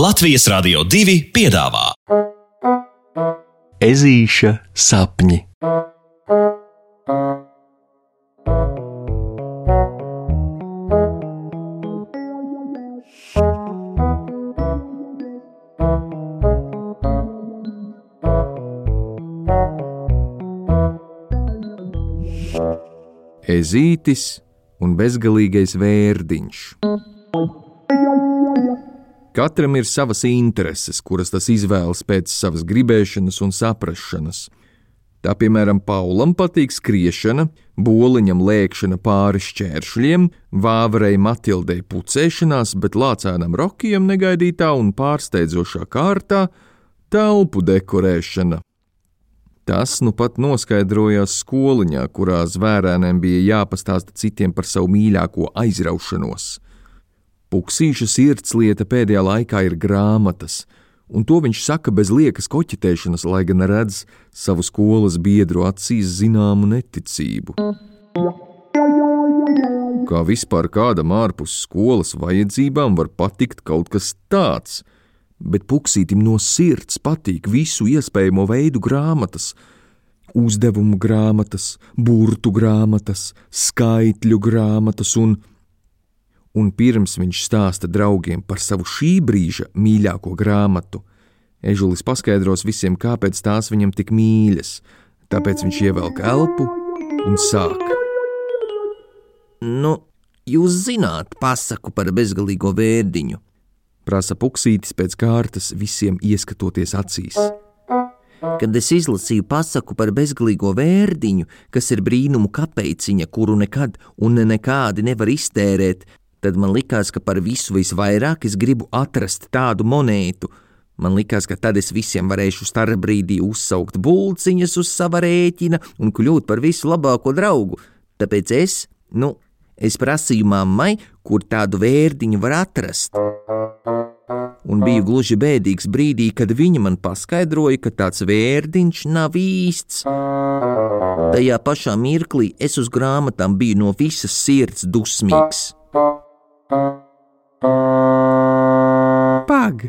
Latvijas Rādio 2 piedāvā Ezīša sapņi. Ezītis un bezgalīgais vērdiņš. Katram ir savas intereses, kuras tas izvēlas pēc savas gribēšanas un saprašanas. Tā piemēram, Paulam patīk skriešana, boliņam lēkšana pāri šķēršļiem, vāverei Matildei pucēšanās, bet lācēnam Rokijam negaidītā un pārsteidzošā kārtā telpu dekorēšana. Tas nu pat noskaidrojās skoliņā, kurā zvērēniem bija jāpastāsta citiem par savu mīļāko aizraušanos. Puksīša sirdslieta pēdējā laikā ir grāmatas, un to viņš saka bez liekas koķitēšanas, lai gan redz savu skolas biedru acīs zināmu neticību. Kā vispār kādam ārpus skolas vajadzībām var patikt kaut kas tāds, bet puksītim no sirds patīk visu iespējamo veidu grāmatas, uzdevumu grāmatas, burtu grāmatas, skaitļu grāmatas un un pirms viņš stāsta draugiem par savu šī brīža mīļāko grāmatu, Ežulis paskaidros visiem, kāpēc tās viņam tik mīļas, tāpēc viņš ievelk elpu un sāk. Nu, jūs zināt pasaku par bezgalīgo vērdiņu, prasa puksītis pēc kārtas, visiem ieskatoties acīs. Kad es izlasīju pasaku par bezgalīgo vērdiņu, kas ir brīnumu kapeiciņa, kuru nekad un nekādi nevar iztērēt, tad man likās, ka par visu visvairāk es gribu atrast tādu monētu. Man likās, ka tad es visiem varēšu starpbrīdī uzsaukt bulciņas uz sava rēķina un kļūt par visu labāko draugu. Tāpēc es, nu, es prasīju mammai, kur tādu vērdiņu var atrast. Un biju gluži bēdīgs brīdī, kad viņa man paskaidroja, ka tāds vērdiņš nav īsts. Tajā pašā mirklī es uz grāmatām biju no visas sirds dusmīgs. Pag,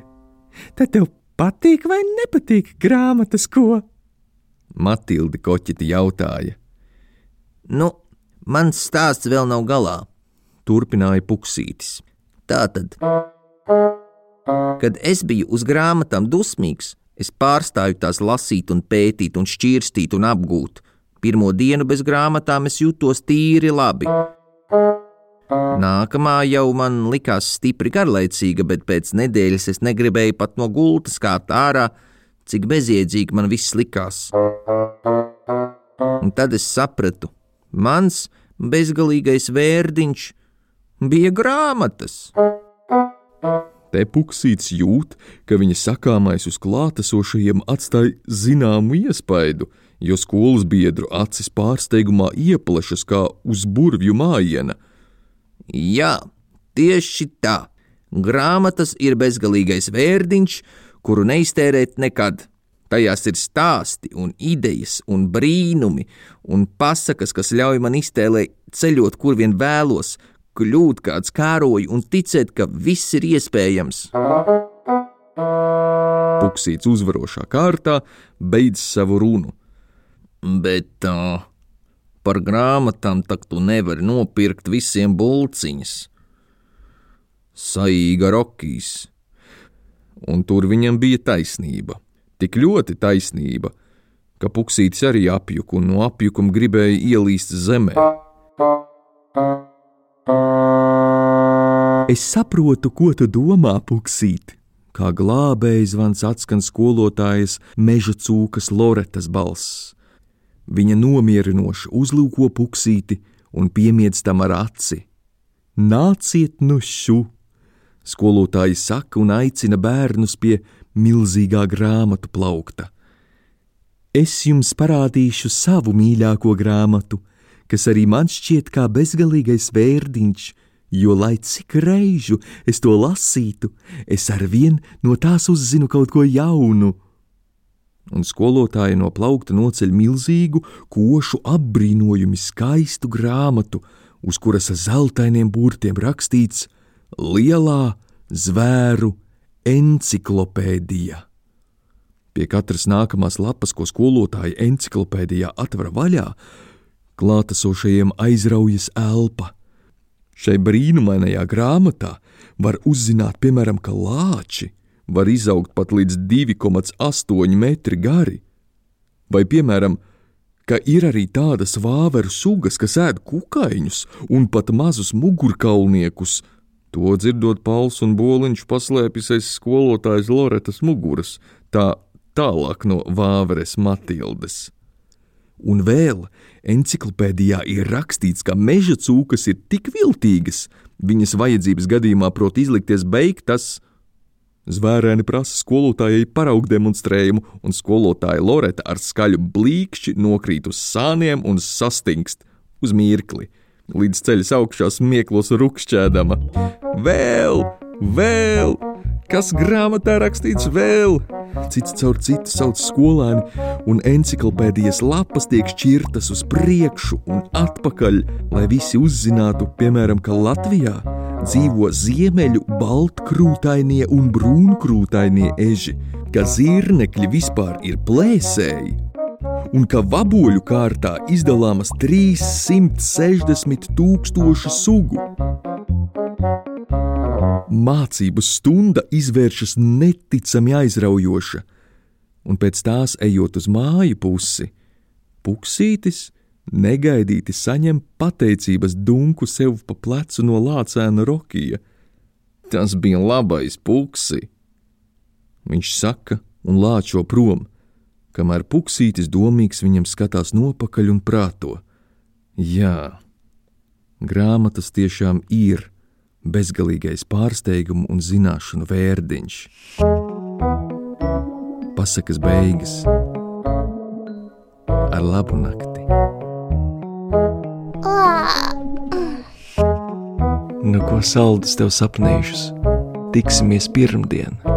tad tev patīk vai nepatīk grāmatas, ko? Matilde koķiti jautāja. Nu, mans stāsts vēl nav galā, turpināja Puksītis. Tātad, kad es biju uz grāmatām dusmīgs, es pārstāju tās lasīt, un pētīt, un šķirstīt un apgūt. Pirmo dienu bez grāmatām es jutos tīri labi. Nākamā jau man likās stipri garlaicīga, bet pēc nedēļas es negribēju pat no gultas kāpt ārā, cik bezjēdzīgi man viss likās. Un tad es sapratu, mans bezgalīgais vērdiņš bija grāmatas. Te puksīts jūt, ka viņa sakāmais uz klātesošajiem atstāja zināmu iespaidu, jo skolas biedru acis pārsteigumā ieplešas kā uz burvju mājiena. Jā, tieši tā. Grāmatas ir bezgalīgais vērdiņš, kuru neiztērēt nekad. Tajās ir stāsti, un idejas, un brīnumi, un pasakas, kas ļauj man iztēlēt ceļot, kur vien vēlos, kļūt kāds kāroju un ticēt, ka viss ir iespējams. Puksīts uzvarošā kārtā beidz savu runu. Bet. Uh Par grāmatām tak tu nevari nopirkt visiem bulciņas. Saīga rokīs. Un tur viņam bija taisnība. Tik ļoti taisnība, ka puksītis arī apjuka un no apjukuma gribēja ielīst zemē. Es saprotu, ko tu domā, puksīt. Kā glābējs zvans atskan skolotājas meža cūkas Loretas balss. Viņa nomierinoši uzlūko puksīti un piemiedz tam ar aci. Nāciet nu šu! Skolotāji saka un aicina bērnus pie milzīgā grāmatu plaukta. Es jums parādīšu savu mīļāko grāmatu, kas arī man šķiet kā bezgalīgais vērdiņš, jo, lai cik reižu es to lasītu, es arvien no tās uzzinu kaut ko jaunu un skolotāja no plaukta noceļ milzīgu, košu, apbrīnojami skaistu grāmatu, uz kuras ar zeltainiem burtiem rakstīts Lielā zvēru enciklopēdija. Pie katras nākamās lapas, ko skolotāja enciklopēdijā atver vaļā, klātesošajiem aizraujas elpa. Šai brīnumainajā grāmatā var uzzināt, piemēram, ka lāči var izaugt pat līdz 2,8 metri gari, vai, piemēram, ka ir arī tādas vāveru sugas, kas ēd kukaiņus un pat mazus mugurkaulniekus. To dzirdot, Pauls un Boliņš paslēpjas aiz skolotājas Loretas muguras, tā tālāk no vāveres Matildes. Un vēl enciklopēdijā ir rakstīts, ka meža cūkas ir tik viltīgas, viņas vajadzības gadījumā prot izlikties beigtas. Zvērēni prasa skolotājai paraugu demonstrējumu, un skolotāja Loreta ar skaļu blīkšķi nokrīt uz sāniem un sastingst uz mirkli, līdz ceļas augšā smieklos rukšķēdama. Vēl, vēl, kas grāmatā rakstīts vēl? Cits caur citu sauc skolēni, un enciklopēdijas lapas tiek šķirtas uz priekšu un atpakaļ, lai visi uzzinātu, piemēram, ka Latvijā dzīvo ziemeļu baltkrūtainie un brūnkrūtainie eži, ka zirnekļi vispār ir plēsēji, un ka vaboļu kārtā izdalāmas 360 tūkstoši sugu. Mācību stunda izvēršas neticami aizraujoša, un pēc tās ejot uz māju pusi, puksītis negaidīti saņem pateicības dunku sev pa plecu no lācēna Rokija. Tas bija labais puksi, viņš saka un lāčo prom, kamēr puksītis domīgs viņam skatās nopakaļ un prāto. Jā, grāmatas tiešām ir bezgalīgais pārsteigumu un zināšanu vērdiņš. Pasakas beigas ar labu nakti. Nu, ko saldus tev sapnīšus? Tiksimies pirmdien!